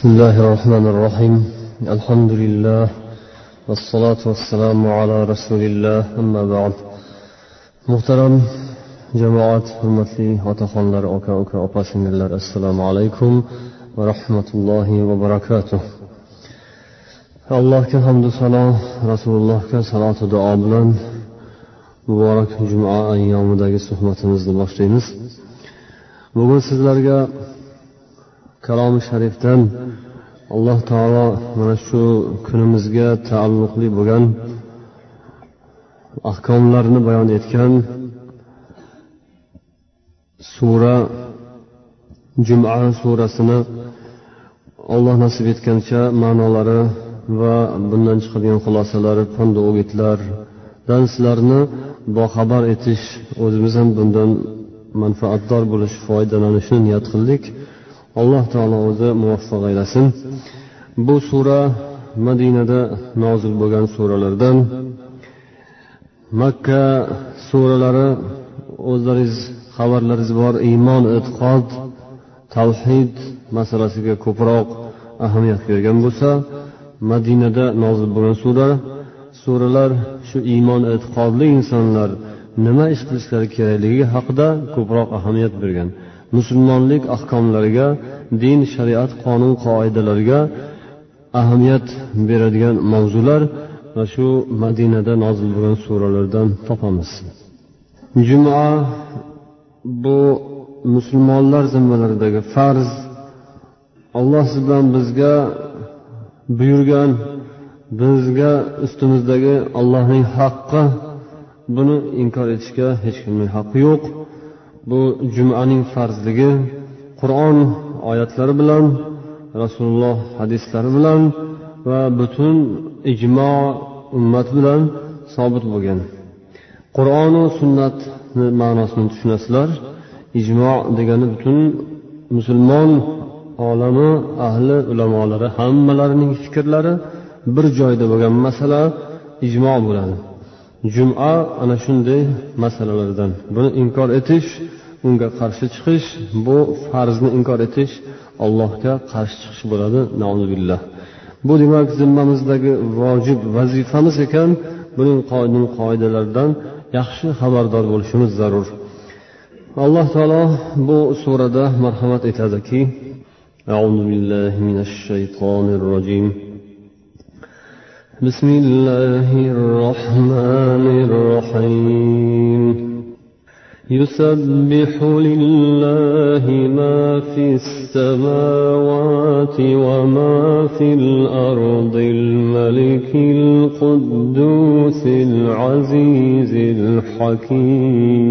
بسم الله الرحمن الرحيم. الحمد لله والصلاة والسلام على رسول الله. أما بعد. محترم جماعة حرمتي وتخون لر أوكا أوكا أباسم الله السلام عليكم ورحمة الله وبركاته. الله كحمد صلاة رسول الله كصلاة دعاء بلن مبارك جمعة أيام داقي صحبتنا زلباشتينز بقول سيدلرقا kalomi sharifdan alloh taolo mana shu kunimizga taalluqli bo'lgan ahkomlarni bayon etgan sura juma surasini alloh nasib etgancha ma'nolari va bundan chiqadigan xulosalari pandu o'gitlardan sizlarni boxabar etish o'zimiz ham bundan manfaatdor bo'lish foydalanishni niyat qildik. Alloh taolo o'zi muvaffaq aylasin. Bu sura madinada nozil bo'lgan suralardan makka suralari o'zlaringiz xabarlaringiz bor iymon e'tiqod tavhid masalasiga ko'proq ahamiyat bergan bo'lsa madinada nozil bo'lgan sura suralar shu iymon e'tiqodli insonlar nima ish qilishlari kerakligi haqida ko'proq ahamiyat bergan. Musulmonlik ahkomlariga din shariat qonun qoidalariga ahamiyat beradigan mavzular va shu madinada nozil bo'lgan suralardan topamiz. Juma bu musulmonlar zimmalaridagi farz. Alloh siz bilan bizga buyurgan bizga ustimizdagi allohning haqqi. Buni inkor etishga hech kimning haqqi yo'q. Bu jumaning farzligi qur'on oyatlari bilan rasululloh hadislari bilan va butun ijmo ummat bilan sobit bo'lgan. Qur'onu sunnatni ma'nosini tushunasizlar. Ijmo degani butun musulmon olami ahli ulamolari hammalarining fikrlari bir joyda bo'lgan masala ijmo bo'ladi. juma ana shunday masalalardan buni inkor etish unga qarshi chiqish bu farzni inkor etish allohga qarshi chiqish bo'ladi billah bu demak zimmamizdagi vojib vazifamiz ekan buning qonun qoidalaridan yaxshi xabardor bo'lishimiz zarur alloh taolo bu surada marhamat aytadiki أعوذ بالله من الشيطان الرجيم بسم الله الرحمن الرحيم. يسبح لله ما في السماوات وما في الأرض الملك القدوس العزيز الحكيم.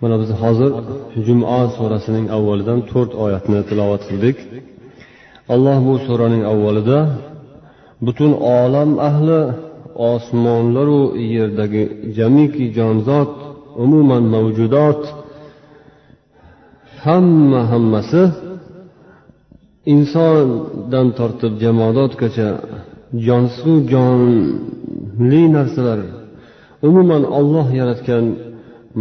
Mana biz hozir juma surasining avvalidan to'rt oyatni tilovat qildik. Alloh bu suraning avvalida butun olam ahli osmonlaru yerdagi jamiki jonzot umuman mavjudot hamma hammasi insondan tortib jamodotgacha jonsu jonli narsalar umuman olloh yaratgan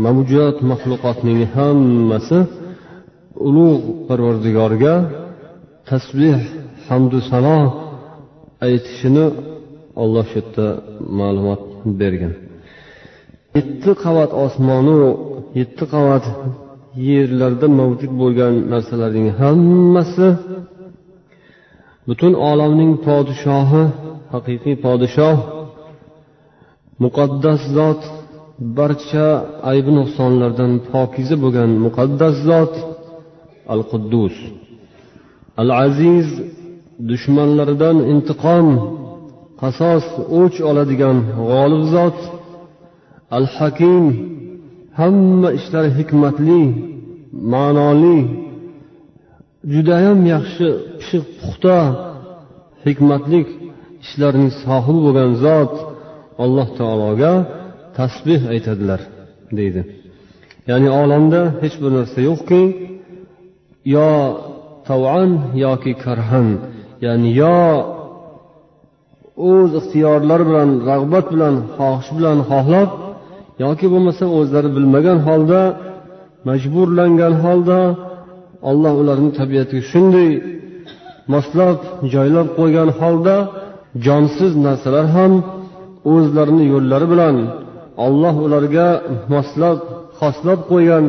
mavjud maxluqotning hammasi ulug' parvardigorga tasbeh hamdu sano aytishini olloh shu yerda ma'lumot bergan. Yetti qavat osmonu yetti qavat yerlarda mavjud bo'lgan narsalarning hammasi butun olamning podshohi haqiqiy podshoh muqaddas zot barcha aybi nuqsonlardan pokiza bo'lgan muqaddas zot al quddus al aziz dushmanlaridan intiqom qasos o'ch oladigan g'olib zot al hakim hamma ishlari hikmatli ma'noli judayam yaxshi pishiq puxta hikmatlik ishlarning sohibi bo'lgan zot alloh taologa tasbeh aytadilar deydi. Ya'ni olamda hech bir narsa yo'qki yo tavan yoki karhan ya'ni yo o'z ixtiyorlari bilan rag'bat bilan xohish bilan xohlab yoki bo'lmasa o'zlari bilmagan holda majburlangan holda olloh ularni tabiatiga shunday moslab joylab qo'ygan holda jonsiz narsalar ham o'zlarini yo'llari bilan olloh ularga moslab xoslab qo'ygan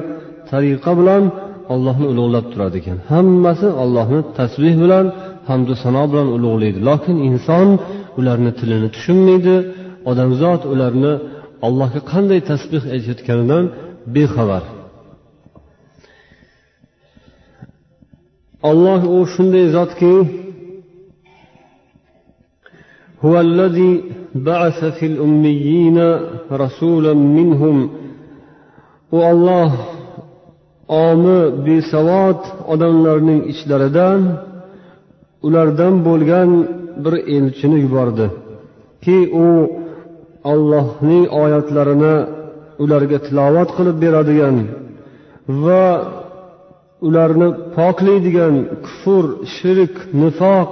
tariqa bilan ollohni ulug'lab turadi ekan. Hammasi ollohni tasbeh bilan hamdu sano bilan ulug'laydi. Lokin inson ularni tilini tushunmaydi odamzod ularni allohga qanday tasbeh aytayotganidan bexabar. Olloh u shunday zotki هو الذي بعث في الأميين رسولا منهم والله omi besavod odamlarning ichlaridan ulardan bo'lgan bir elchini yubordi ki u ollohning oyatlarini ularga tilovat qilib beradigan va ularni poklaydigan kufr shirk nifoq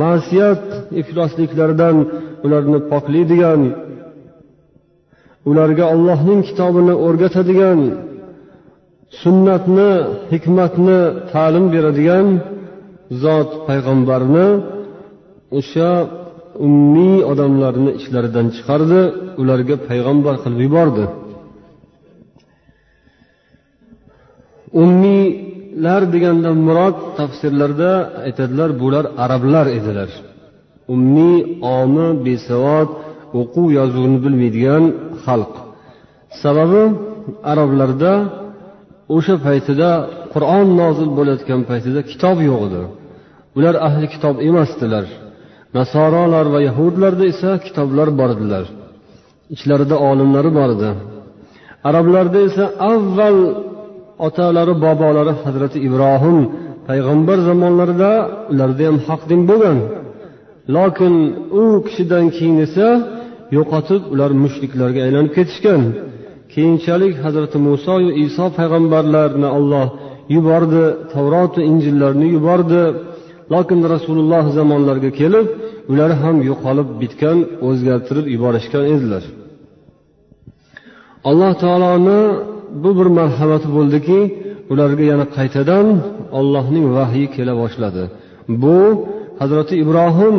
ma'siyat iflosliklaridan ularni poklaydigan ularga allohning kitobini o'rgatadigan sunnatni hikmatni ta'lim beradigan zot payg'ambarni o'sha ummiy odamlarni ichlaridan chiqardi ularga payg'ambar qilib yubordi. Ummiy ummiylar degandan murod tafsirlarda aytadilar bular arablar edilar. Ummiy omi besavod o'quv yozuvni bilmaydigan xalq. Sababi arablarda o'sha paytida qur'on nozil bo'layotgan paytida kitob yo'q edi. Ular ahli kitob emasdilar nasorolar va yahudlarda esa kitoblar bor edilar ichlarida olimlari bor edi. Arablarda esa avval otalari bobolari hazrati ibrohim payg'ambar zamonlarida ularda ham haq din bo'lgan. Lokin u kishidan keyin esa yo'qotib ular mushriklarga aylanib ketishgan. Keyinchalik hazrati muso va iso payg'ambarlarni olloh yubordi tavrotu injillarni yubordi. Lokin rasululloh zamonlariga kelib ular ham yo'qolib bitgan o'zgartirib yuborishgan edilar. Alloh taoloni bu bir marhamati bo'ldiki ularga yana qaytadan ollohning vahyi kela boshladi. Bu hazrati ibrohim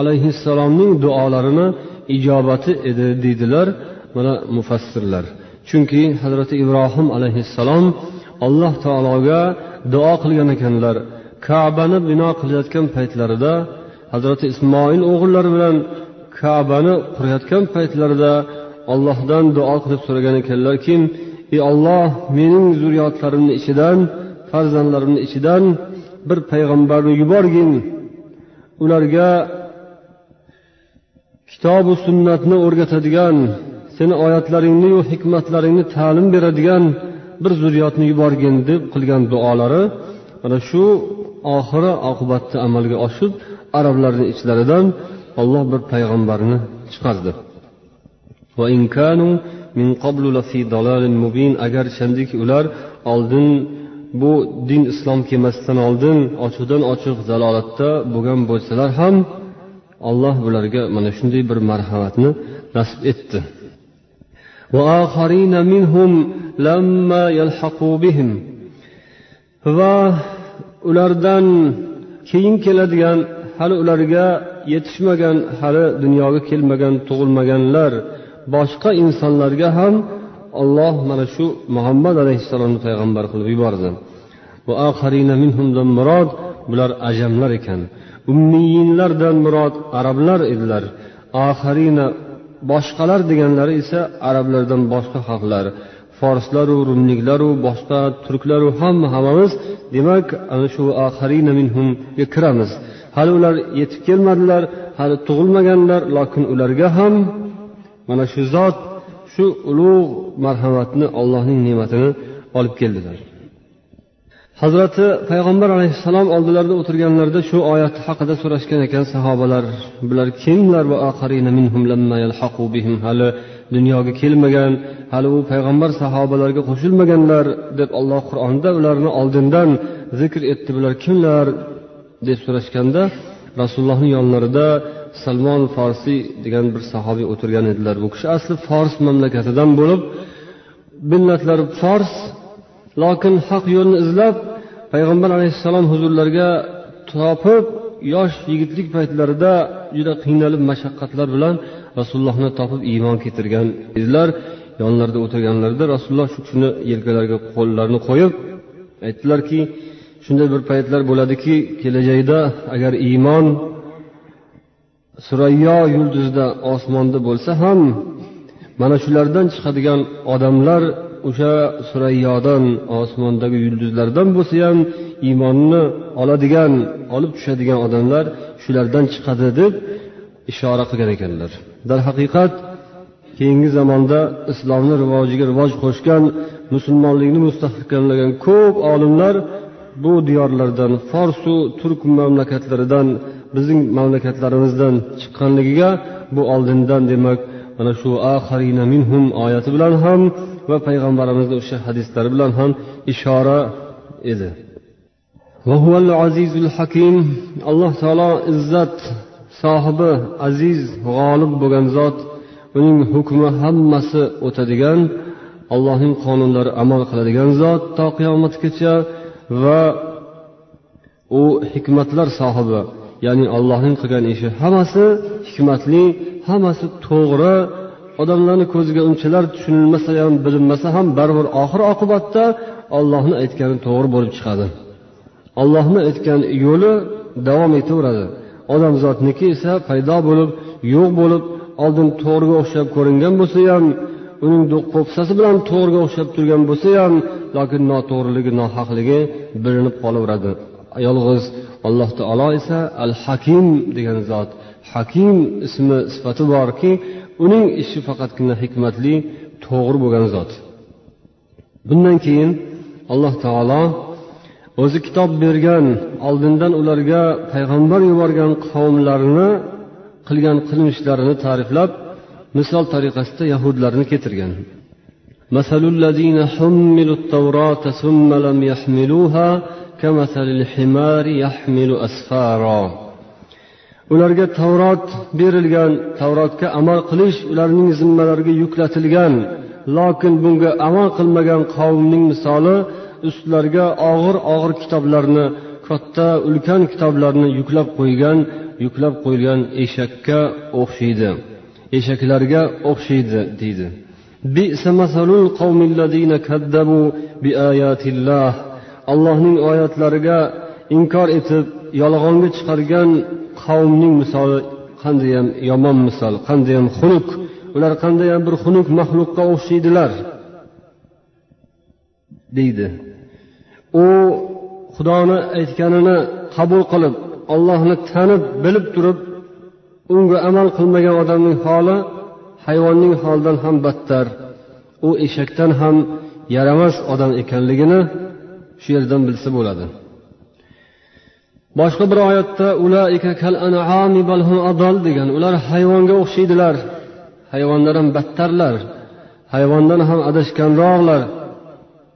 alayhissalomning duolarini ijobati edi deydilar mana mufassirlar. Chunki hazrati ibrohim alayhissalom alloh taologa duo qilgan ekanlar. Kabani bino qilayotgan paytlarida hazrati ismoil o'g'illari bilan kabani qurayotgan paytlarida ollohdan duo qilib so'ragan ekanlarki ey olloh mening zurriyotlarimni ichidan farzandlarimni ichidan bir payg'ambarni yuborgin. Ularga kitobu sunnatni o'rgatadigan seni oyatlaringniyu hikmatlaringni ta'lim beradigan bir zurriyotni yuborgin deb qilgan duolari mana shu oxiri oqibatda amalga oshib arablarni ichlaridan olloh bir payg'ambarni chiqardi. Agar chandiki ular oldin bu din islom kelmasdan oldin ochiqdan ochiq zalolatda bo'lgan bo'lsalar ham alloh bularga mana shunday bir marhamatni nasib etdi. Va ulardan keyin keladigan hali ularga yetishmagan hali dunyoga kelmagan tug'ilmaganlar boshqa insonlarga ham olloh mana shu muhammad alayhissalomni payg'ambar qilib yubordi. Murod bular ajamlar ekan. Ummiyinlardan murod arablar edilar. Oxirina boshqalar deganlari esa arablardan boshqa xalqlar. Forslaru rumliklaru boshqa turklaru hamma hammamiz. Demak ana shu oxirina minhumga kiramiz hali ular yetib kelmadilar hali tug'ilmaganlar lokin ularga ham mana shu zot shu ulug' marhamatni allohning ne'matini olib keldilar. Hazrati payg'ambar alayhissalom oldilarida o'tirganlarida shu oyat haqida so'rashgan ekan sahobalar. Bular kimlar hali dunyoga kelmagan hali u payg'ambar sahobalarga qo'shilmaganlar deb alloh qur'onda ularni oldindan zikr etdi. Bular kimlar? deb so'rashganda rasulullohni yonlarida salmon forsiy degan bir sahobiy o'tirgan edilar. Bu kishi asli fors mamlakatidan bo'lib millatlari fors lokin haq yo'lni izlab payg'ambar alayhissalom huzurlariga topib yosh yigitlik paytlarida juda qiynalib mashaqqatlar bilan rasulullohni topib iymon keltirgan edilar. Yonlarida o'tirganlarida rasululloh shu kishini yelkalariga qo'llarini qo'yib aytdilarki shunday bir paytlar bo'ladiki kelajakda agar iymon surayyo yulduzda osmonda bo'lsa ham mana shulardan chiqadigan odamlar o'sha surayyodan osmondagi yulduzlardan bo'lsa ham iymonni oladigan olib tushadigan odamlar shulardan chiqadi deb ishora qilgan ekanlar. Darhaqiqat keyingi zamonda islomni rivojiga rivoj qo'shgan musulmonlikni mustahkamlagan ko'p olimlar bu diyorlardan forsu turk mamlakatlaridan bizning mamlakatlarimizdan chiqqanligiga bu oldindan demak mana shu axarina minhum oyati bilan ham va payg'ambarimizni o'sha hadislari bilan ham ishora edi. Hakim alloh taolo izzat sohibi aziz g'olib bo'lgan zot uning hukmi hammasi o'tadigan allohning qonunlari amal qiladigan zot to qiyomatgacha va u hikmatlar sohibi ya'ni allohning qilgan ishi. Hammasi hikmatli hammasi to'g'ri. Odamlarni ko'ziga unchalar tushunilmasa ham bilinmasa ham baribir oxir oqibatda ollohni aytgani to'g'ri bo'lib chiqadi. Ollohni aytgan yo'li davom etaveradi. Odamzodniki esa paydo bo'lib yo'q bo'lib oldin to'g'riga o'xshab ko'ringan bo'lsa ham uning po'pisasi bilan to'g'riga o'xshab turgan bo'lsa ham lokin noto'g'riligi nohaqligi bilinib qolaveradi. Yolg'iz alloh taolo esa al hakim degan zot hakim ismi sifati borki uning ishi faqatgina hikmatli to'g'ri bo'lgan zot bundan keyin alloh taolo o'zi kitob bergan oldindan ularga payg'ambar yuborgan qavmlarini qilgan qilmishlarini ta'riflab misol tariqasida yahudlarni keltirgan مثل الذين حملوا التوراة ثم لم يحملوها كمثل الحمار يحمل أسفارا ularga tavrot berilgan tavrotga amal qilish ularning zimmalariga yuklatilgan lokin bunga amal qilmagan qavmning misoli ustlariga og'ir og'ir kitoblarni katta ulkan kitoblarni yuklab qo'ygan yuklab qo'yilgan eshakka o'xshaydi eshaklarga o'xshaydi deydi Allohning oyatlariga inkor etib yolg'onga chiqargan qavmning misoli qandayyam yomon misol qandayyam xunuk ular qandayyam bir xunuk maxluqqa o'xshaydilar deydi. U xudoni aytganini qabul qilib ollohni tanib bilib turib unga amal qilmagan odamning holi hayvonning holidan ham battar u eshakdan ham yaramas odam ekanligini shu yerdan bilsa bo'ladi. Boshqa bir oyatda degan ular hayvonga o'xshaydilar. Hayvondan ham battarlar hayvondan ham adashganroqlar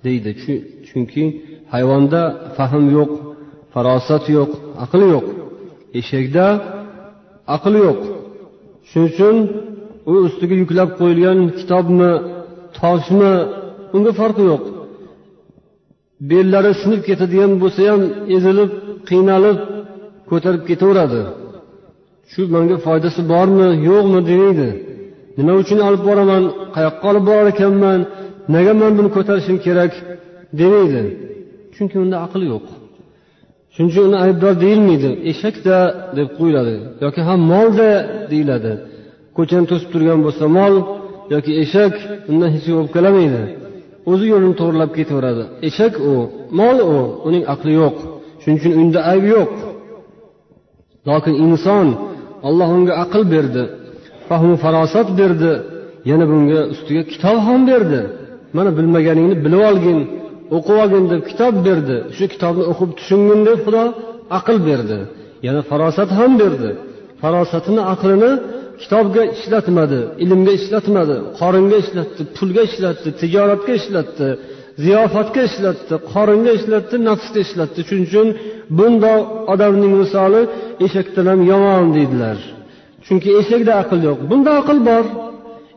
deydi. Chunki hayvonda fahm yo'q farosat yo'q aql yo'q eshakda aql yo'q. Shuning uchun u ustiga yuklab qo'yilgan kitobmi toshmi unga farqi yo'q. Bellari sinib ketadigan bo'lsa ham ezilib qiynalib ko'tarib ketaveradi. Shu manga foydasi bormi yo'qmi demaydi. Nima uchun olib boraman qayoqqa olib borar ekanman nega man buni ko'tarishim kerak demaydi. Chunki unda aql yo'q. Shuning uchun uni aybdor deyilmaydi eshakda deb qo'yiladi yoki ham molda deyiladi. Ko'chani to'sib turgan bo'lsa mol yoki eshak undan hech kim o'pkalamaydi o'zi yo'lini to'g'irlab ketaveradi. Eshak u mol u uning aqli yo'q. Shuning uchun unda ayb yo'q. Lokin inson alloh unga aql berdi fahmu farosat berdi yana bunga ustiga kitob ham berdi. Mana bilmaganingni bilib olgin o'qib olgin deb kitob berdi. Shu kitobni o'qib tushungin deb xudo aql berdi. Yana farosat ham berdi. Farosatini aqlini kitobga ishlatmadi ilmga ishlatmadi qoringa ishlatdi pulga ishlatdi tijoratga ishlatdi ziyofatga ishlatdi qoringa ishlatdi nafsga ishlatdi. Shuning uchun bundoq odamning misoli eshakdan ham yomon deydilar. Chunki eshakda aql yo'q. Bunda aql bor.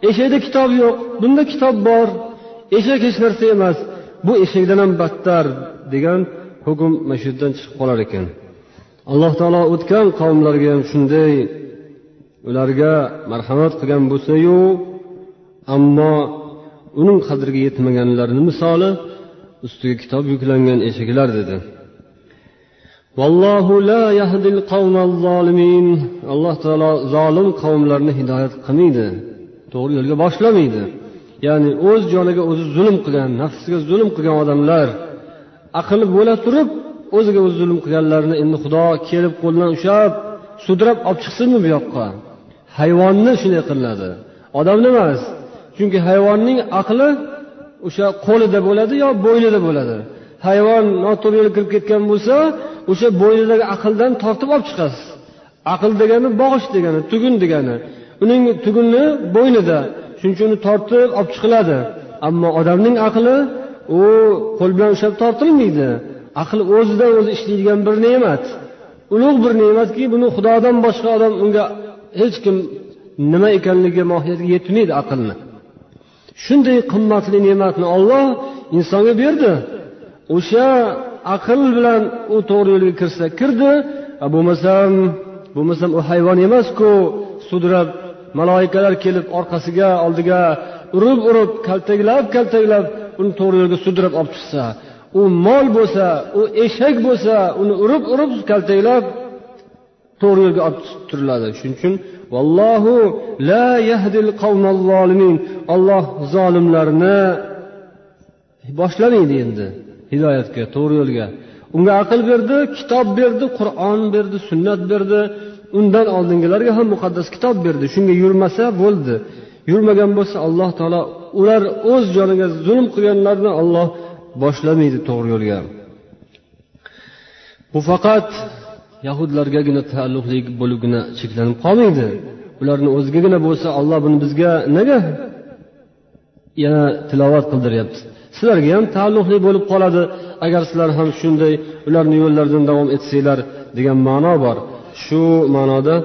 Eshakda kitob yo'q. Bunda kitob bor. Eshak hech narsa emas. Bu eshakdan ham battar degan hukm mana shu yerdan chiqib qolar ekan. Alloh taolo o'tgan qavmlarga ham shunday ularga marhamat qilgan bo'lsayu ammo uning qadriga yetmaganlarni misoli ustiga kitob yuklangan eshiklar dedi. Vallohu la yahdil zolimin. Alloh taolo zolim qavmlarni hidoyat qilmaydi. To'g'ri yo'lga boshlamaydi. Ya'ni o'z joniga o'zi zulm qilgan nafsiga zulm qilgan odamlar aqli bo'la turib o'ziga o'zi zulm qilganlarni endi xudo kelib qo'lidan ushlab sudrab olib chiqsinmi bu yoqqa? Hayvonni shunday qilinadi. Odamni emas chunki hayvonning aqli o'sha qo'lida bo'ladi yo bo'ynida bo'ladi. Hayvon noto'g'ri yo'lga kirib ketgan bo'lsa o'sha bo'ynidagi aqldan tortib olib chiqasiz. Aql degani bog'ish degani tugun degani. Uning tuguni bo'ynida shuning uchun uni tortib olib chiqiladi. Ammo odamning aqli u qo'l bilan ushlab tortilmaydi. Aql o'zidan o'zi ishlaydigan bir ne'mat. Ulug' bir ne'matki buni xudodan boshqa odam unga hech kim nima ekanligi mohiyatiga yetmaydi aqlni. Shunday qimmatli ne'matni olloh insonga berdi. O'sha aql bilan u to'g'ri yo'lga kirsa kirdi. Bo'lmasam bo'lmasam u hayvon emasku sudrab maloikalar kelib orqasiga oldiga urib urib kaltaklab kaltaklab uni to'g'ri yo'lga sudrab olib chiqsa u mol bo'lsa u eshak bo'lsa uni urib urib kaltaklab to'g'ri yo'lga olib turiladi. Shuning uchun vallohu la yahdil zolimin. Olloh zolimlarni boshlamaydi endi hidoyatga to'g'ri yo'lga. Unga aql berdi kitob berdi qur'on berdi sunnat berdi. Undan oldingilarga ham muqaddas kitob berdi. Shunga yurmasa bo'ldi. Yurmagan bo'lsa alloh taolo ular o'z joniga zulm qilganlarni olloh boshlamaydi to'g'ri yo'lga. Bu faqat yahudlargagina taalluqli bo'libgina cheklanib qolmaydi. Ularni o'zigagina bo'lsa olloh buni bizga nega yana tilovat qildiryapti? Sizlarga ham taalluqli bo'lib qoladi. Agar sizlar ham shunday ularni yo'llaridan davom etsanglar degan ma'no bor. Shu ma'noda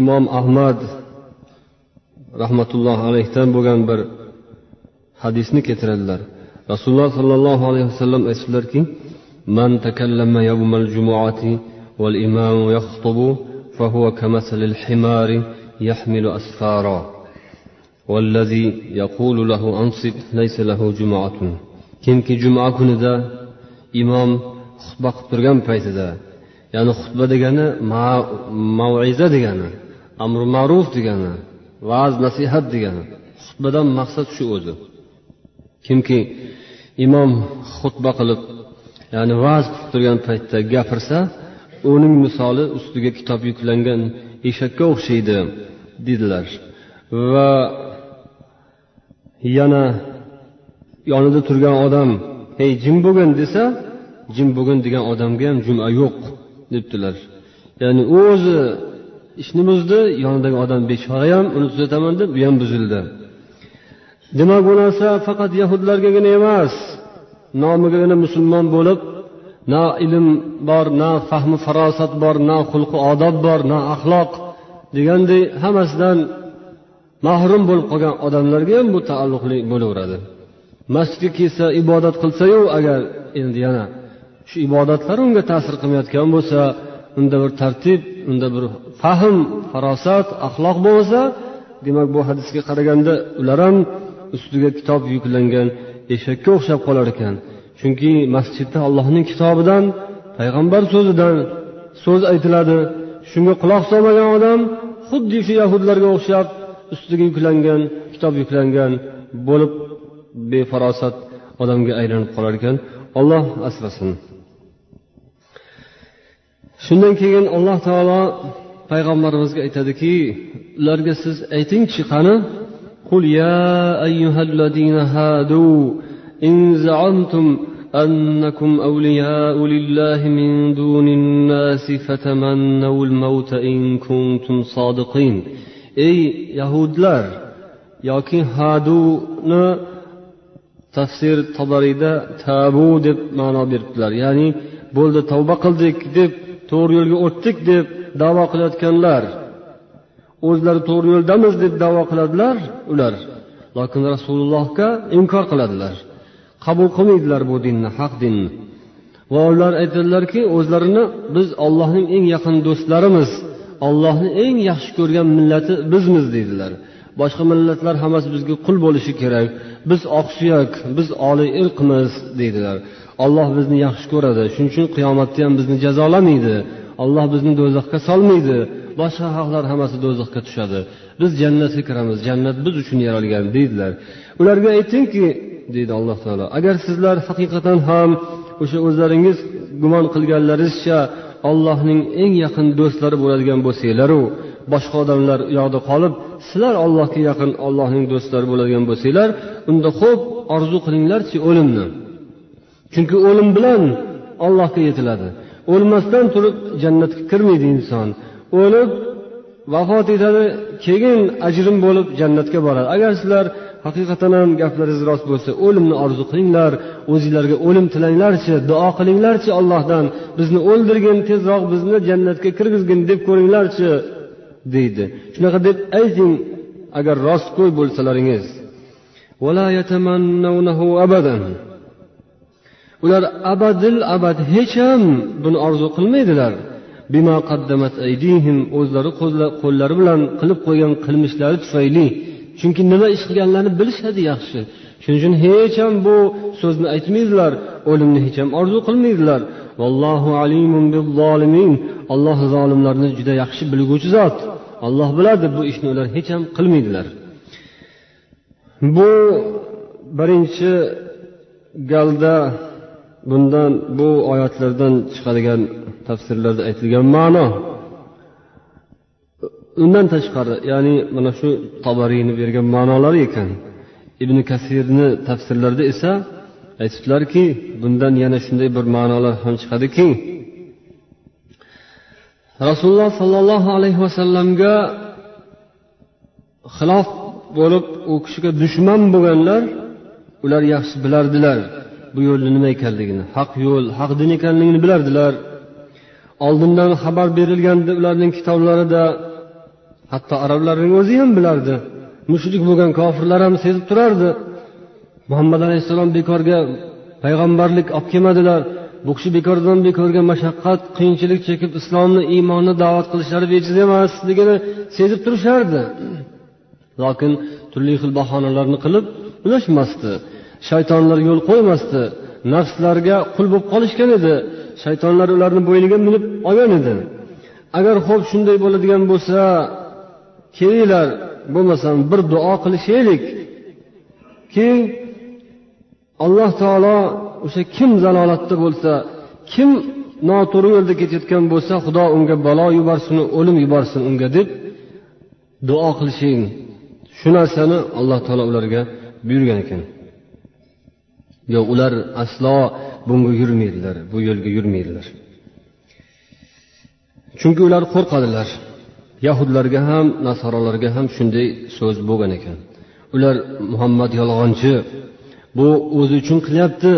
imom ahmad rahmatullohi alayhidan bo'lgan bir hadisni keltiradilar. Rasululloh sollallohu alayhi vasallam aytdilarki man takallama yawmal jumuati والإمام يخطب فهو كمثل الحمار يحمل أسفارا. والذي يقول له أنصت ليس له جمعة. كمك جمعة كندا؟ إمام خطبة قطرقان فايتدا. يعني خطبة دقانا موعزة دقانا أمر معروف دقانا وعز نصيحة دقانا خطبة مقصد شو أوزو؟ كمك إمام خطبة قلب يعني وعز قطرقان فايتدا. قفرسا uning misoli ustiga kitob yuklangan eshakka o'xshaydi dedilar. Va yana yonida turgan odam hey jim bo'lgin desa jim bo'lgin degan odamga ham juma yo'q debdilar. Ya'ni u o'zi ishni buzdi yonidagi odam bechora ham uni tuzataman deb u ham buzildi. Demak bu narsa faqat yahudlargagina emas nomigagina musulmon bo'lib na ilm bor na fahmi farosat bor na xulqi odob bor na axloq deganday hammasidan mahrum bo'lib qolgan odamlarga ham bu taalluqli bo'laveradi. Masjidga kelsa ibodat qilsayu agar endi yana shu ibodatlar unga ta'sir qilmayotgan bo'lsa unda bir tartib unda bir fahm farosat axloq bo'lmasa demak bu hadisga qaraganda ular ham ustiga kitob yuklangan eshakka o'xshab qolar ekan. chunki masjidda allohning kitobidan payg'ambar so'zidan so'z aytiladi shunga quloq solmagan odam xuddi shu yahudlarga o'xshab ustiga yuklangan kitob yuklangan bo'lib befarosat odamga aylanib qolar ekan olloh asrasin shundan keyin alloh taolo payg'ambarimizga aytadiki ularga siz aytingchi qani قل يا أيها الذين هادوا إن زعمتم أنكم أولياء لله من دون الناس فتمنوا الموت إن كنتم صادقين ey yahudlar yoki haduni tafsir tobariyda tabu deb ma'no beribdilar ya'ni bo'ldi tavba qildik deb to'g'ri yo'lga o'tdik deb davo qilayotganlar o'zlari to'g'ri yo'ldamiz deb davo qiladilar ular lokin rasulullohga inkor qiladilar qabul qilmaydilar bu dinni haq dinni. Va ular aytadilarki o'zlarini biz ollohning eng yaqin do'stlarimiz ollohni eng yaxshi ko'rgan millati bizmiz deydilar. Boshqa millatlar hammasi bizga qul bo'lishi kerak. Biz oqsuyak biz oliy irqmiz deydilar. Olloh bizni yaxshi ko'radi. Shuning uchun qiyomatda ham bizni jazolamaydi. Olloh bizni do'zaxga solmaydi. Boshqa xalqlar hammasi do'zaxga tushadi. Biz jannatga kiramiz. Jannat biz uchun yaralgan deydilar. Ularga aytingki deydi alloh taolo. Agar sizlar haqiqatan ham o'sha o'zlaringiz gumon qilganlaringizcha ollohning eng yaqin do'stlari bo'ladigan bo'lsanglaru boshqa odamlar u yoqda qolib sizlar ollohga yaqin ollohning do'stlari bo'ladigan bo'lsanglar unda xo'p orzu qilinglarchi o'limni. Chunki o'lim bilan ollohga yetiladi. O'lmasdan turib jannatga kirmaydi inson. O'lib vafot etadi keyin ajrim bo'lib jannatga boradi. Agar sizlar haqiqatdan ham gaplaringiz rost bo'lsa o'limni orzu qilinglar o'zinglarga o'lim tilanglarchi duo qilinglarchi allohdan. Bizni o'ldirgin tezroq bizni jannatga kirgizgin deb ko'ringlarchi deydi. Shunaqa deb ayting agar rostgo'y bo'lsalaringiz. Ular abadil abad hech ham buni orzu qilmaydilar. O'zlari qo'llari bilan qilib qo'ygan qilmishlari tufayli chunki nima ish qilganlarini bilishadi yaxshi. Shuning uchun hech ham bu so'zni aytmaydilar o'limni hech ham orzu qilmaydilar. Vallohu alimun zolimin alloh zolimlarni juda yaxshi bilguvchi zot. Olloh biladi bu ishni ular hech ham qilmaydilar. Bu birinchi galda bundan bu oyatlardan chiqadigan tafsirlarda aytilgan ma'no. Undan tashqari ya'ni mana shu tobariyni bergan ma'nolari ekan. Ibn kasirni tafsirlarida esa aytibdilarki bundan yana shunday bir ma'nolar ham chiqadiki rasululloh sollallohu alayhi vasallamga xilof bo'lib u kishiga dushman bo'lganlar ular yaxshi bilardilar bu yo'lni nima ekanligini haq yo'l haq din ekanligini bilardilar. Oldindan xabar berilgandi ularning kitoblarida hatto arablarning o'zi ham bilardi. Mushrik bo'lgan kofirlar ham sezib turardi. Muhammad alayhissalom bekorga payg'ambarlik olib kelmadilar. Bu kishi bekordan bekorga mashaqqat qiyinchilik chekib islomni iymonni da'vat qilishlari bejiz emasligini sezib turishardi. Lokin turli xil bahonalarni qilib ulashmasdi. Shaytonlar yo'l qo'ymasdi. Nafslarga qul bo'lib qolishgan edi. Shaytonlar ularni bo'yniga minib olgan edi. Agar xo'p shunday bo'ladigan bo'lsa kelinglar bo'lmasam bir duo qilishaylik. Keyin alloh taolo o'sha kim zalolatda bo'lsa kim noto'g'ri yo'lda ketayotgan bo'lsa xudo unga balo yuborsin o'lim yuborsin unga deb duo qilishing. Shu narsani alloh taolo ularga buyurgan ekan. Yo ular aslo bunga yurmaydilar bu yo'lga yurmaydilar. Chunki ular qo'rqadilar. Yahudlarga ham nasorolarga ham shunday so'z bo'lgan ekan. Ular muhammad yolg'onchi bu o'zi uchun qilyapti.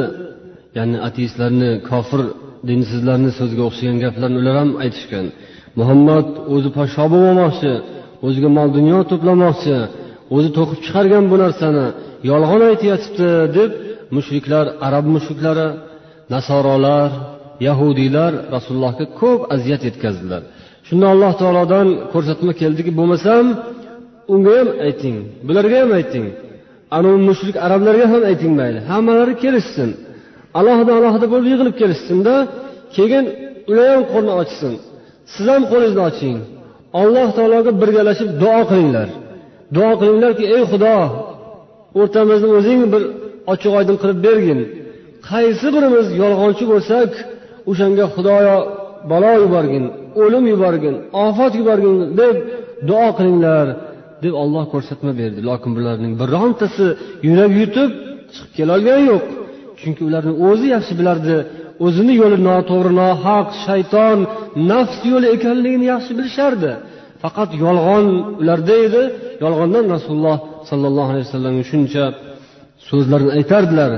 Ya'ni ateistlarni kofir dinsizlarni so'ziga o'xshagan gaplarni ular ham aytishgan. Muhammad o'zi podsho bo'lmoqchi o'ziga mol dunyo to'plamoqchi o'zi to'qib chiqargan bu narsani yolg'on aytyapti deb mushriklar arab mushriklari nasorolar yahudiylar rasulullohga ko'p aziyat yetkazdilar. Shunda alloh taolodan ko'rsatma keldiki bo'lmasam unga ham ayting bularga ham ayting. Anavi mushrik arablarga ham ayting mayli. Hammalari kelishsin. Alohida alohida bo'lib yig'ilib kelishsinda keyin ular ham qo'lni ochsin. Siz ham qo'lingizni oching. Alloh taologa birgalashib duo qilinglar. Duo qilinglarki ey xudo o'rtamizni o'zing bir ochiq oydin qilib bergin. Qaysi birimiz yolg'onchi bo'lsak o'shanga xudoyo balo yuborgin o'lim yuborgin ofat yuborgin deb duo qilinglar deb olloh ko'rsatma berdi. Lokin bularning birontasi yurak yutib chiqib kelolgani yo'q. Chunki ularni o'zi yaxshi bilardi. O'zini yo'li noto'g'ri nohaq shayton nafs yo'li ekanligini yaxshi bilishardi. Faqat yolg'on ularda edi. Yolg'ondan rasululloh sollallohu alayhi vasallam shuncha so'zlarni aytardilar.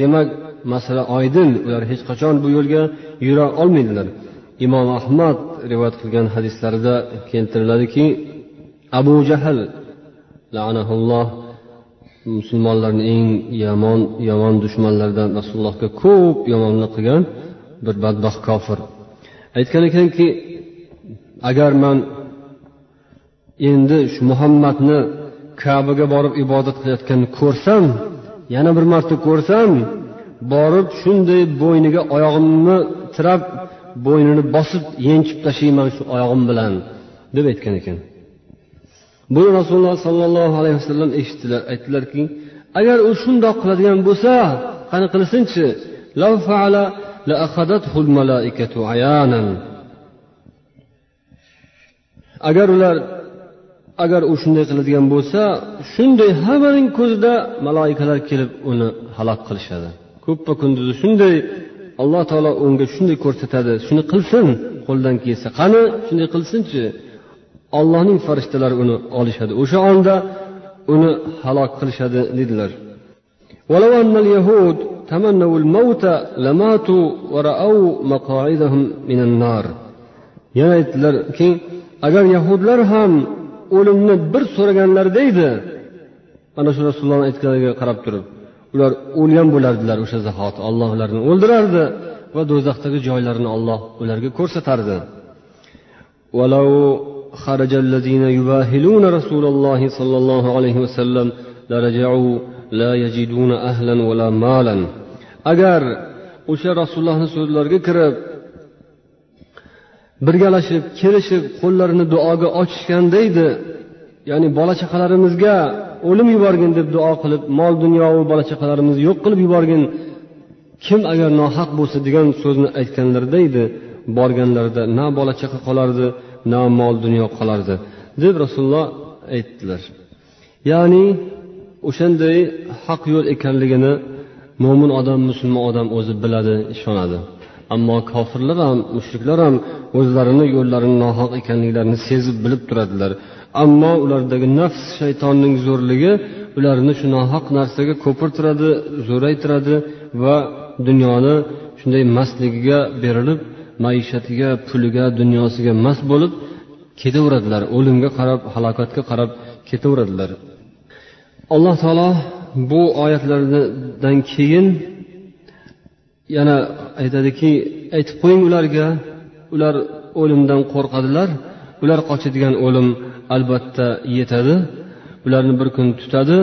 Demak masala oydin ular hech qachon bu yo'lga yura olmaydilar. Imom ahmad rivoyat qilgan hadislarida keltiriladiki abu jahl lanaulloh musulmonlarni eng yomon yomon dushmanlaridan rasulullohga ko'p yomonlik qilgan bir badbaxt kofir. Aytgan ekanki agar man endi shu muhammadni kabaga borib ibodat qilayotganini ko'rsam yana bir marta ko'rsam borib shunday bo'yniga oyog'imni tirab bo'ynini bosib yenchib tashlayman shu oyog'im bilan deb aytgan ekan. Buni rasululloh sollallohu alayhi vasallam eshitdilar aytdilarki agar u shundoq qiladigan bo'lsa qani qilsinchi agar ular agar u shunday qiladigan bo'lsa shunday hammaning ko'zida maloikalar kelib uni halok qilishadi. Ko'ppa kunduzi shunday alloh taolo unga shunday ko'rsatadi. Shuni qilsin qo'ldan kelsa. Qani shunday qilsinchi? Ollohning farishtalari uni olishadi. O'sha onda uni halok qilishadi dedilar. Yana aytdilarki agar yahudlar ham o'limni bir so'raganlarida edi mana shu rasulullohni aytganiga qarab turib ular o'lgan bo'lardilar o'sha zahoti olloh ularni o'ldirardi va do'zaxdagi joylarini olloh ularga ko'rsatardi خرج الذين يباهلون رسول الله صلى الله عليه وسلم لرجعوا لا يجدون أهلا ولا مالا agar o'sha rasulullohni so'zlariga kirib birgalashib kelishib qo'llarini duoga ochishganda edi ya'ni bola chaqalarimizga o'lim yuborgin deb duo qilib mol dunyovu bola chaqalarimizni yo'q qilib yuborgin. Kim agar nohaq bo'lsa degan so'zni aytganlarida edi borganlarida na bola chaqa qolardi na mol dunyo qolardi deb rasululloh aytdilar. Ya'ni o'shanday haq yo'l ekanligini mo'min odam musulmon odam o'zi biladi ishonadi. Ammo kofirlar ham mushriklar ham o'zlarini yo'llarini nohaq ekanliklarini sezib bilib turadilar. Ammo ulardagi nafs shaytonning zo'rligi ularni shu nohaq narsaga ko'pirtiradi zo'raytiradi va dunyoni shunday mastligiga berilib maishatiga puliga dunyosiga mast bo'lib ketaveradilar o'limga qarab halokatga qarab ketaveradilar. Alloh taolo bu oyatlardan keyin yana aytadiki aytib qo'ying ularga ular o'limdan qo'rqadilar. Ular qochadigan o'lim albatta yetadi. Ularni bir kun tutadi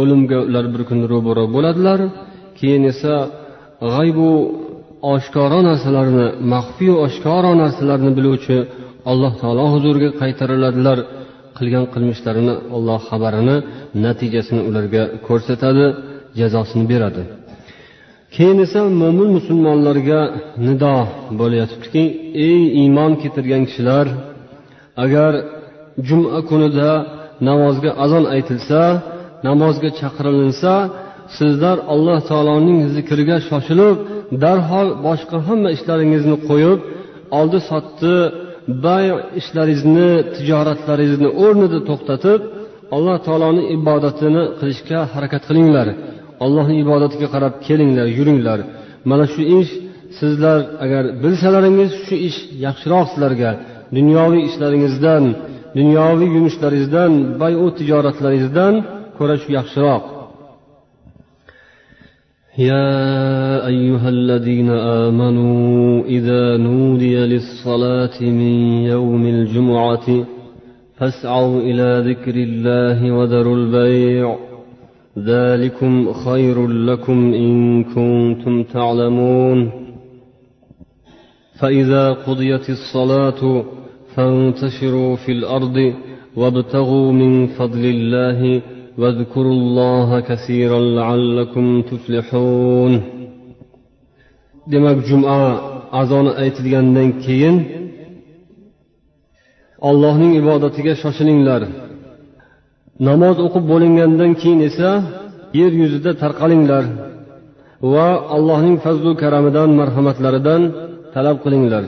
o'limga ular bir kun ro'baro bo'ladilar. Keyin esa g'aybu oshkoro narsalarni maxfiy oshkoro narsalarni biluvchi alloh taolo huzuriga qaytariladilar. Qilgan qilmishlarini olloh xabarini natijasini ularga ko'rsatadi jazosini beradi. Keyin esa mo'min musulmonlarga nido bo'layotibdiki ey iymon keltirgan kishilar agar juma kunida namozga azon aytilsa namozga chaqirilinsa sizlar alloh taoloning zikriga shoshilib darhol boshqa hamma ishlaringizni qo'yib oldi sotdi bay ishlaringizni tijoratlaringizni o'rnida to'xtatib alloh taoloni ibodatini qilishga harakat qilinglar. Allohni ibodatiga qarab kelinglar yuringlar. Mana shu ish sizlar agar bilsalaringiz shu ish yaxshiroq sizlarga dunyoviy ishlaringizdan dunyoviy yumushlaringizdan bayu tijoratlaringizdan ko'ra shu yaxshiroq يا أيها الذين آمنوا إذا نودي للصلاة من يوم الجمعة فاسعوا إلى ذكر الله وذروا البيع ذلكم خير لكم إن كنتم تعلمون فإذا قضيت الصلاة فانتشروا في الأرض وابتغوا من فضل الله واذكروا الله كثيرا لعلكم تفلحون demak juma azoni aytilgandan keyin allohning ibodatiga shoshilinglar namoz o'qib bo'lingandan keyin esa yer yuzida tarqalinglar va allohning fazlu karamidan marhamatlaridan talab qilinglar.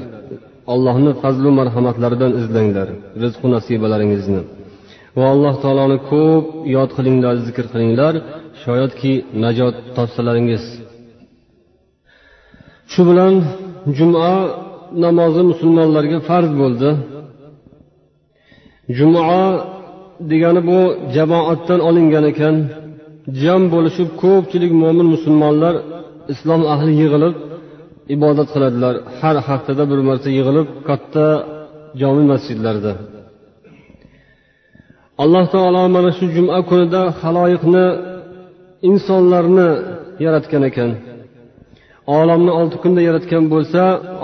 Allohni fazlu marhamatlaridan izlanglar. Rizqu nasibalaringizni. Va alloh taoloni ko'p yod qilinglar zikr qilinglar. Shoyatki najot topsalaringiz. Shu bilan juma namozi musulmonlarga farz bo'ldi. Juma degani bu jamoatdan olingan ekan. Jam bo'lishib ko'pchilik mo'min musulmonlar islom ahli yig'ilib ibodat qiladilar. Har haftada bir marta yig'ilib katta jomi masjidlarda. Alloh taolo mana shu juma kunida haloyiqni insonlarni yaratgan ekan. Olamni olti kunda yaratgan bo'lsa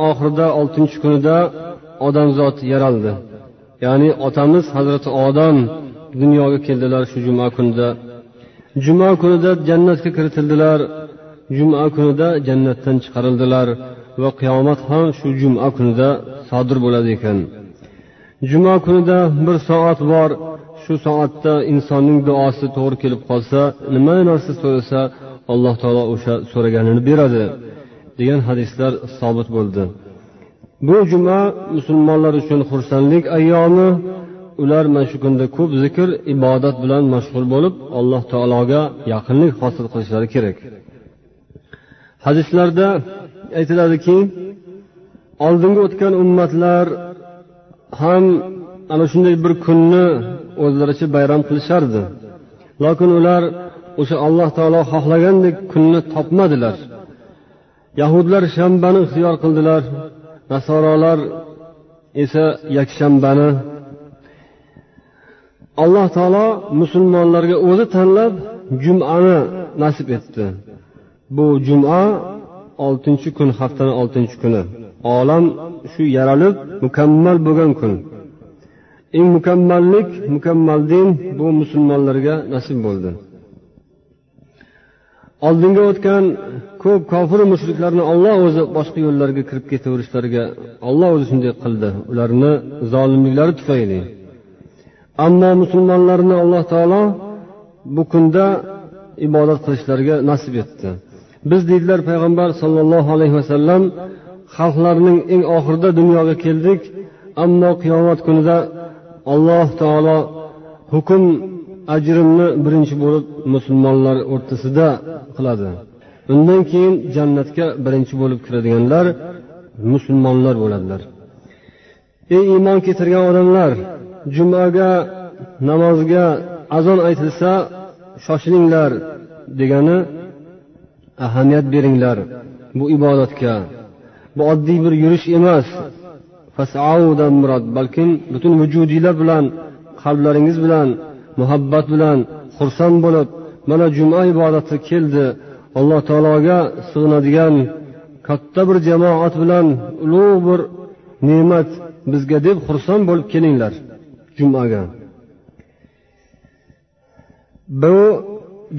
oxirida oltinchi kunida odamzod yaraldi. Ya'ni otamiz hazrati odam dunyoga keldilar shu juma kunida. Juma kunida jannatga kiritildilar. Juma kunida jannatdan chiqarildilar va qiyomat ham shu juma kunida sodir bo'ladi ekan. Juma kunida bir soat bor shu soatda insonning duosi to'g'ri kelib qolsa nima narsa so'rasa alloh taolo o'sha so'raganini beradi degan hadislar sobit bo'ldi. Bu juma musulmonlar uchun xursandlik ayyomi? Ular mana shu kunda ko'p zikr ibodat bilan mashg'ul bo'lib alloh taologa yaqinlik hosil qilishlari kerak. Hadislarda aytiladiki oldingi o'tgan ummatlar ham ana shunday bir kunni o'zlaricha bayram qilishardi. Lokin ular o'sha alloh taolo xohlagandek kunni topmadilar. Yahudlar shanbani ixtiyor qildilar nasorolar esa yakshanbani. Alloh taolo musulmonlarga o'zi tanlab jumani nasib etdi. Bu juma oltinchi kun haftani oltinchi kuni. Olam shu yaralib mukammal bo'lgan kun. Eng mukammallik mukammal din bu musulmonlarga nasib bo'ldi. Oldinga o'tgan ko'p kofir mushriklarni olloh o'zi boshqa yo'llarga kirib ketaverishlariga olloh o'zi shunday qildi. Ularni zolimliklari tufayli. Ammo musulmonlarni alloh taolo bu kunda ibodat qilishlariga nasib etdi. Biz deydilar payg'ambar sollallohu alayhi vasallam xalqlarning eng oxirida dunyoga keldik ammo qiyomat kunida alloh taolo hukm ajrimni birinchi bo'lib musulmonlar o'rtasida qiladi. Undan keyin jannatga birinchi bo'lib kiradiganlar musulmonlar bo'ladilar. Ey iymon keltirgan odamlar jumaga namozga azon aytilsa shoshilinglar degani ahamiyat beringlar bu ibodatga. Bu oddiy bir yurish emas. Murod balkim butun vujudinglar bilan qalblaringiz bilan muhabbat bilan xursand bo'lib mana juma ibodati keldi. Alloh taologa sig'inadigan katta bir jamoat bilan ulug' bir ne'mat bizga deb xursand bo'lib kelinglar jumaga. Bu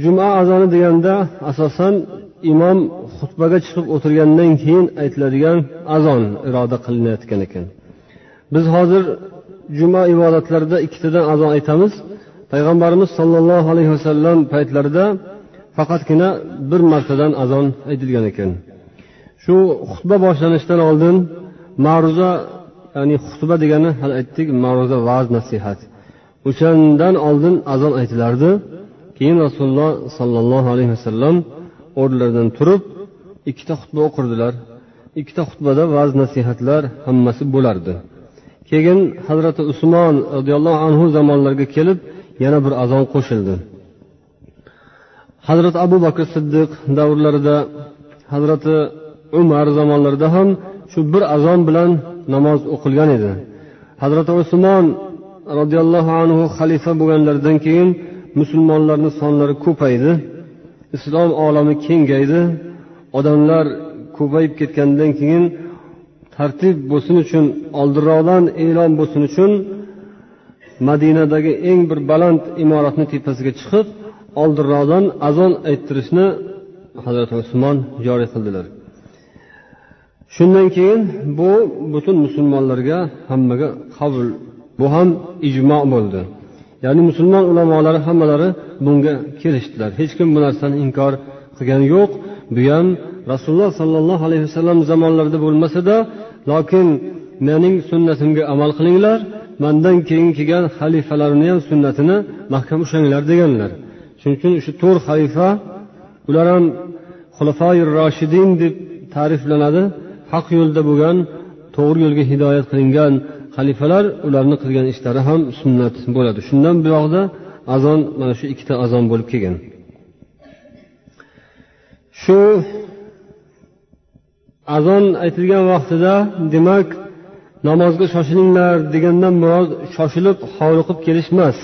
juma azoni deganda asosan imom xutbaga chiqib o'tirgandan keyin aytiladigan azon iroda qilinayotgan ekan. Biz hozir juma ibodatlarida ikkitadan azon aytamiz. Payg'ambarimiz sollallohu alayhi vasallam paytlarida faqatgina bir martadan azon aytilgan ekan. Shu xutba boshlanishidan oldin ma'ruza ya'ni xutba degani hali aytdik ma'ruza va'z nasihat. O'shandan oldin azon aytilardi. Keyin rasululloh sollallohu alayhi vasallam o'rnlaridan turib ikkita xutba o'qirdilar. Ikkita xutbada va'z nasihatlar hammasi bo'lardi. Keyin hazrati usmon roziyallohu anhu zamonlariga kelib yana bir azon qo'shildi. Hazrati abu bakr siddiq davrlarida hazrati umar zamonlarida ham shu bir azon bilan namoz o'qilgan edi. Hazrati usmon roziyallohu anhu xalifa bo'lganlaridan keyin musulmonlarni sonlari ko'paydi. Islom olami kengaydi odamlar ko'payib ketgandan keyin tartib bo'lsin uchun oldinroqdan e'lon bo'lsin uchun madinadagi eng bir baland imoratni tepasiga chiqib oldinroqdan azon ayttirishni hazrati usmon joriy qildilar. Shundan keyin bu butun musulmonlarga hammaga qabul bu ham ijmo bo'ldi. Ya'ni musulmon ulamolari hammalari bunga kelishdilar hech kim bu narsani inkor qilgani yo'q. Bu ham rasululloh sollallohu alayhi vasallam zamonlarida bo'lmasada lokin mening sunnatimga amal qilinglar mandan keyin kelgan xalifalarni ham sunnatini mahkam ushlanglar deganlar. Shuning uchun shu to'rt xalifa ular ham xulafoi roshidin deb ta'riflanadi. Haq yo'lda bo'lgan to'g'ri yo'lga hidoyat qilingan xalifalar ularni qilgan ishlari ham sunnat bo'ladi. Shundan buyog'da azon mana shu ikkita azon bo'lib kelgan. Shu azon aytilgan vaqtida demak namozga shoshilinglar degandan murod shoshilib hovliqib kelish emas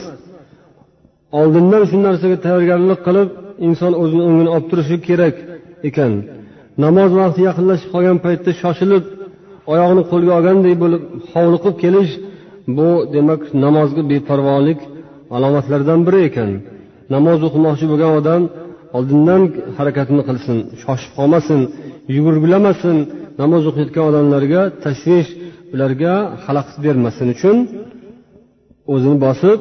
oldindan shu narsaga tayyorgarlik qilib inson o'zini o'ngini olib turishi kerak ekan. Namoz vaqti yaqinlashib qolgan paytda shoshilib oyog'ini qo'lga olganday bo'lib hovliqib kelish bu demak namozga beparvolik alomatlaridan biri ekan. Namoz o'qimoqchi bo'lgan odam oldindan harakatini qilsin shoshib qolmasin yugurgilamasin namoz o'qiyotgan odamlarga tashvish ularga xalaqit bermasin uchun o'zini bosib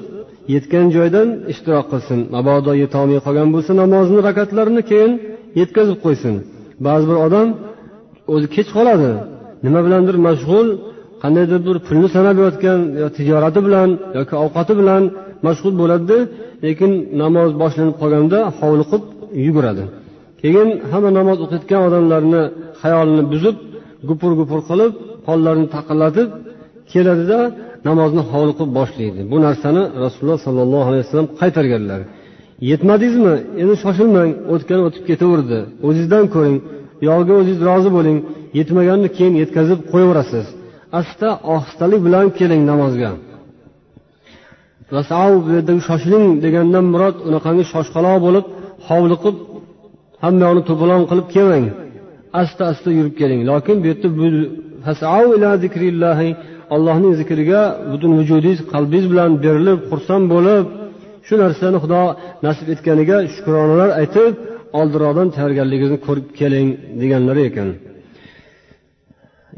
yetgan joydan ishtirok qilsin. Mabodo yetolmay qolgan bo'lsa namozni rakatlarini keyin yetkazib qo'ysin. Ba'zi bir odam o'zi kech qoladi. Nima bilandir mashg'ul qandaydir bir pulni sanab yotgan yo tijorati bilan yoki ovqati bilan mashg'ul bo'ladida lekin namoz boshlanib qolganda hovliqib yuguradi. Keyin hamma namoz o'qiyotgan odamlarni xayolini buzib gupur gupur qilib qo'llarini taqillatib keladida namozni hovliqib boshlaydi. Bu narsani rasululloh sollallohu alayhi vasallam qaytarganlar. Yetmadingizmi? Endi shoshilmang o'tgan o'tib ketaverdi. O'zingizdan ko'ring yog'iga o'zingiz rozi bo'ling. Yetmaganini keyin yetkazib qo'yaverasiz. Asta ohistalik bilan keling namozga. Bu yerdagi shoshiling degandan murod unaqangi shoshqaloq bo'lib hovliqib hamma yoqni to'polon qilib kelmang asta asta yurib keling. Lokin bu yerda allohning zikriga butun vujudingiz qalbingiz bilan berilib xursand bo'lib shu narsani xudo nasib etganiga shukronalar aytib oldinroqdan tayyorgarligingizni ko'rib keling deganlari ekan.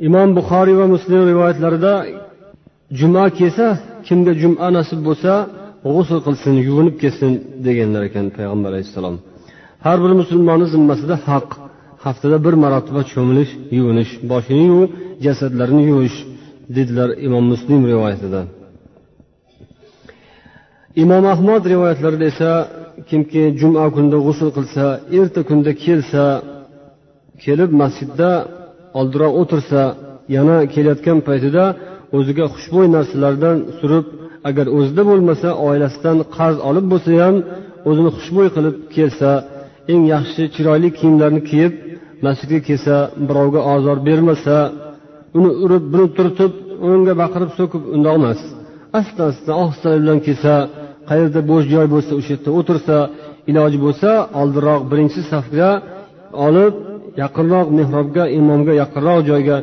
Imom buxoriy va muslim rivoyatlarida juma kelsa kimga juma nasib bo'lsa g'usul qilsin yuvinib kelsin deganlar ekan payg'ambar alayhissalom. Har bir musulmonni zimmasida haq haftada bir marotaba cho'milish yuvinish boshini yuvib jasadlarini yuvish dedilar imom muslim rivoyatida. Imom ahmad rivoyatlarida esa kimki juma kunida g'usul qilsa erta kunda kelsa kelib masjidda oldiroq o'tirsa yana kelayotgan paytida o'ziga xushbo'y narsalardan surib agar o'zida bo'lmasa oilasidan qarz olib bo'lsa ham o'zini xushbo'y qilib kelsa eng yaxshi chiroyli kiyimlarni kiyib masjidga kelsa birovga ozor bermasa uni urib buni turtib unga baqirib so'kib undoq emas asta asta ohistalik bilan kelsa qayerda bo'sh joy bo'lsa o'sha yerda o'tirsa iloji bo'lsa oldinroq birinchi safga olib yaqinroq mehrobga imomga yaqinroq joyga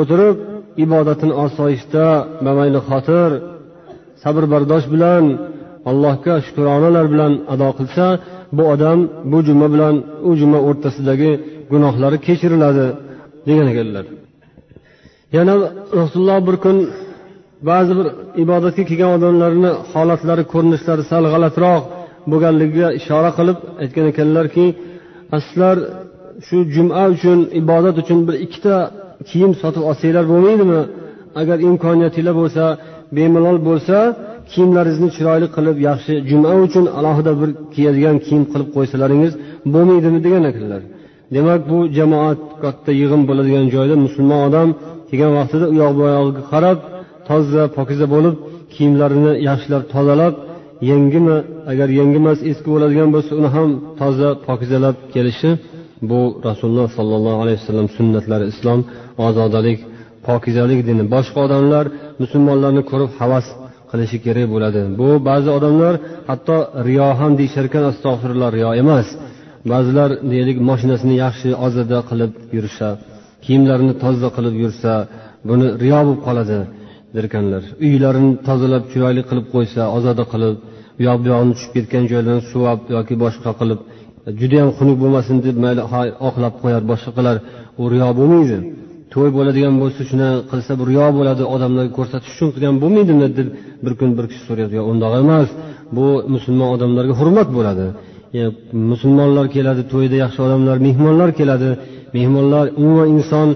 o'tirib ibodatini osoyishta bamayli xotir sabr bardosh bilan allohga shukronalar bilan ado qilsa bu odam bu juma bilan u juma o'rtasidagi gunohlari kechiriladi degan ekanlar. Yana rasululloh bir kun ba'zi bir ibodatga kelgan odamlarni holatlari ko'rinishlari sal g'alatiroq bo'lganligiga ishora qilib aytgan ekanlarki sizlar shu juma uchun ibodat uchun bir ikkita kiyim sotib olsanglar bo'lmaydimi? Agar imkoniyatinglar bo'lsa bemalol bo'lsa kiyimlaringizni chiroyli qilib yaxshi juma uchun alohida bir kiyadigan kiyim qilib qo'ysalaringiz bo'lmaydimi degan ekanlar. Demak bu jamoat katta yig'in bo'ladigan joyda musulmon odam kelgan vaqtida u yoq bu yog'iga qarab toza pokiza bo'lib kiyimlarini yaxshilab tozalab yangimi agar yangi emas eski bo'ladigan bo'lsa uni ham toza pokizalab kelishi bu rasululloh sollallohu alayhi vasallam sunnatlari islom ozodalik pokizalik dini. Boshqa odamlar musulmonlarni ko'rib havas qilishi kerak bo'ladi. Bu ba'zi odamlar hatto riyo ham deyisharkan astag'firulloh riyo emas. Ba'zilar deylik moshinasini yaxshi ozoda qilib yursa kiyimlarini toza qilib yursa buni riyo bo'lib qoladi derkanlar. Uylarini tozalab chiroyli qilib qo'ysa ozoda qilib u yoq bu yog'ini tushib ketgan joylarini suvab yoki boshqa qilib judayam xunuk bo'lmasin deb mayli oqlab qo'yar boshqa qilar. U riyo bo'lmaydi. To'y bo'ladigan bo'lsa shuni qilsa bu riyo bo'ladi odamlarga ko'rsatish uchun qilgan bo'lmaydimi deb bir kun bir kishi so'raydi. Yo'q undoq emas bu musulmon odamlarga hurmat bo'ladi. Musulmonlar keladi to'yda yaxshi odamlar mehmonlar keladi. Mehmonlar umuman inson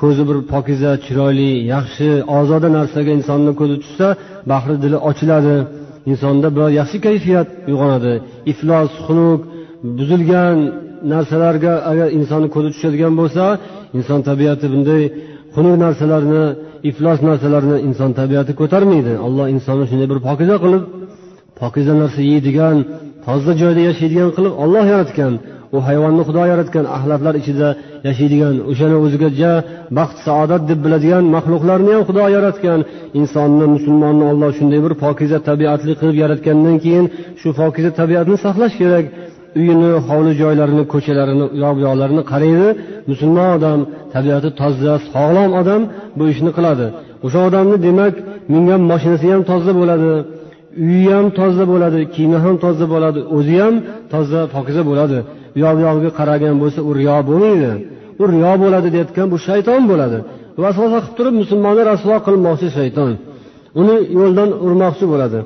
ko'zi bir pokiza chiroyli yaxshi ozoda narsaga insonni ko'zi tushsa bahri dili ochiladi. Insonda bir yaxshi kayfiyat uyg'onadi. Iflos xunuk buzilgan narsalarga agar insonni ko'zi tushadigan bo'lsa inson tabiati bunday xunuk narsalarni iflos narsalarni inson tabiati ko'tarmaydi. Alloh insonni shunday bir pokiza qilib pokiza narsa yeydigan toza joyda yashaydigan qilib olloh yaratgan u hayvonni xudo yaratgan axlatlar ichida yashaydigan o'shani o'ziga baxt saodat deb biladigan maxluqlarni ham xudo yaratgan. Insonni musulmonni olloh shunday bir pokiza tabiatli qilib yaratgandan keyin shu pokiza tabiatni saqlash kerak. Uyini hovli joylarini ko'chalarini u yoq bu yoqlarini qaraydi. Musulmon odam tabiati toza sog'lom odam bu ishni qiladi. O'sha odamni demak mingan moshinasi ham toza bo'ladi uyi ham toza bo'ladi kiyimi ham toza bo'ladi o'zi ham toza pokiza bo'ladi. Uyoq bu yog'iga qaragan bo'lsa u riyo bo'lmaydi. U riyo bo'ladi deyotgan bu shayton bo'ladi. Vasvasa qilib turib musulmonni rasvo qilmoqchi shayton. Uni yo'ldan urmoqchi bo'ladi.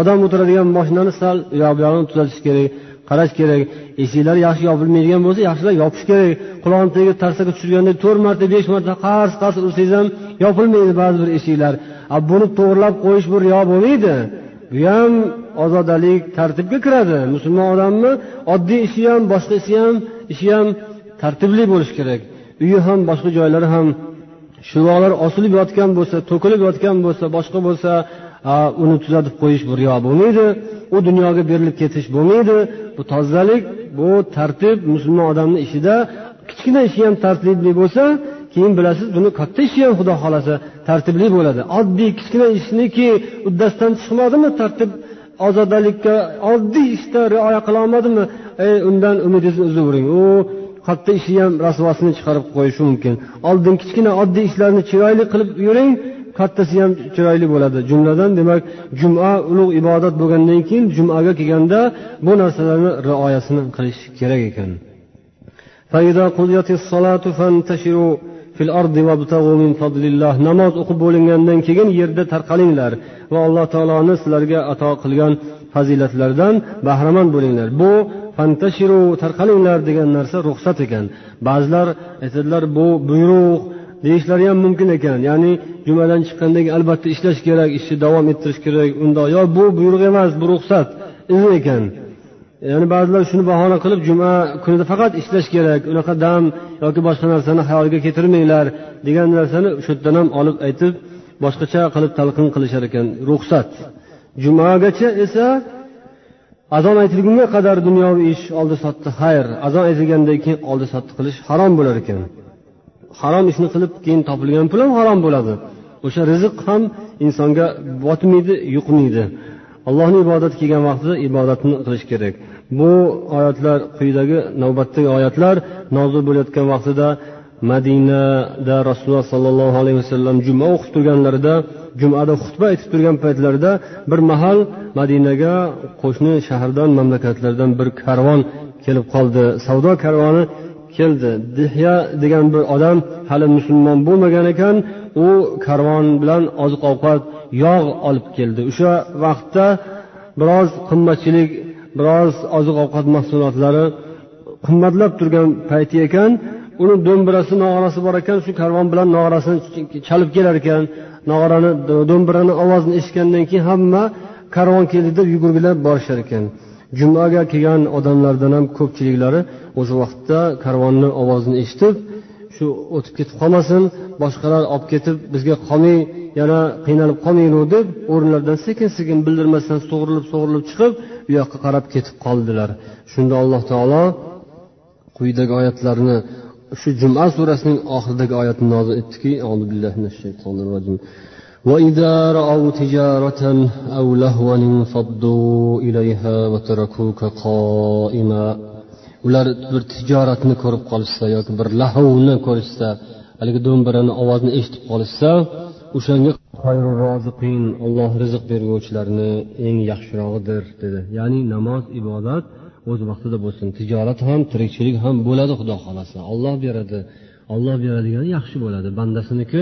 Odam o'tiradigan mashinani sal uyoq yoq bu yog'ini tuzatish kerak. Qarash kerak. Eshiklari yaxshi yopilmaydigan bo'lsa yaxshilab yopish kerak. Qulog'ini tagiga tarsaga tushirganda to'rt marta besh marta qars qars ursangiz ham yopilmaydi ba'zi bir eshiklar buni to'g'irlab qo'yish bu riyo bo'lmaydi. Bu ham ozodalik tartibga kiradi. Musulmon odamni oddiy ishi ham boshqa ishi ham ishi ham tartibli bo'lishi kerak. Uyi ham boshqa joylari ham shuvolar osilib yotgan bo'lsa to'kilib yotgan bo'lsa boshqa bo'lsa uni tuzatib qo'yish bu riyo bo'lmaydi. U dunyoga berilib ketish bo'lmaydi. Bu tozalik bu tartib musulmon odamni ishida kichkina ishi ham tartibli bo'lsa keyin bilasiz buni katta ishi ham xudo xohlasa tartibli bo'ladi. Oddiy kichkina ishniki uddasidan chiqmadimi tartib ozodalikka? Oddiy ishda rioya qilolmadimi ey undan umidingizni uzavering u katta ishi ham rasvosini chiqarib qo'yishi mumkin. Oldin kichkina oddiy ishlarni chiroyli qilib yuring. Kattasi ham chiroyli bo'ladi. Jumladan demak juma ulug' ibodat bo'lgandan keyin jumaga kelganda bu narsalarni rioyasini qilish kerak ekan. Namoz o'qib bo'lingandan keyin yerda tarqalinglar va alloh taoloni sizlarga ato qilgan fazilatlardan bahramand bo'linglar. Bu fantashiru tarqalinglar degan narsa ruxsat ekan. Ba'zilar aytadilar bu buyruq deyishlari ham mumkin ekan. Ya'ni jumadan chiqqandan keyin albatta ishlash kerak ishni davom ettirish kerak undoq yo bu buyruq emas bu ruxsat izn ekan. Ya'ni ba'zilar shuni bahona qilib juma kunida faqat ishlash kerak unaqa dam yoki boshqa narsani xayolga keltirmanglar degan narsani shu yerdan ham olib aytib boshqacha qilib talqin qilishar ekan. Ruxsat. Jumagacha esa azon aytilgunga qadar dunyoviy ish oldi sotdi xayr. Azon aytilgandan keyin oldi sotdi qilish harom bo'lar ekan. Harom ishni qilib keyin topilgan pul ham harom bo'ladi. O'sha rizq ham insonga botmaydi yuqmaydi. Allohni ibodat kelgan vaqtida ibodatni qilish kerak. Bu oyatlar quyidagi navbatdagi oyatlar nozil bo'layotgan vaqtida madinada rasululloh sollallohu alayhi vasallam juma o'qib turganlarida jumada xutba aytib turgan paytlarida bir mahal madinaga qo'shni shahardan mamlakatlardan bir karvon kelib qoldi. Savdo karvoni keldi. Dihya degan bir odam hali musulmon bo'lmagan ekan u karvon bilan oziq ovqat yog' olib keldi. O'sha vaqtda biroz qimmatchilik biroz oziq ovqat mahsulotlari qimmatlab turgan payti ekan uni do'mbirasi nog'orasi bor ekan shu karvon bilan nog'orasini chalib kelar ekan. Nog'orani do'mbirani ovozini eshitgandan keyin hamma karvon keldi deb yugurgilab borishar ekan. Jumaga kelgan odamlardan ham ko'pchiliklari o'sha vaqtda karvonni ovozini eshitib shu o'tib ketib qolmasin boshqalar olib ketib bizga qolmay yana qiynalib qolmaylik deb o'rinlaridan sekin sekin bildirmasdan sug'urilib sug'urilib chiqib u yoqqa qarab ketib qoldilar. Shunda alloh taolo quyidagi oyatlarni shu juma surasining oxiridagi oyatni nozil etdiki وإذا رأوا تجارة أو لهوا انفضوا إليها وتركوك قائما ular bir tijoratni ko'rib qolishsa yoki bir lahovni ko'rishsa haligi do'mbirani ovozini eshitib qolishsa o'shanga olloh rizq berguvchilarni eng yaxshirog'idir dedi ya'ni namoz ibodat o'z vaqtida bo'lsin tijorat ham tirikchilik ham bo'ladi xudo xohlasa olloh beradi olloh beradigani yaxshi bo'ladi bandasiniki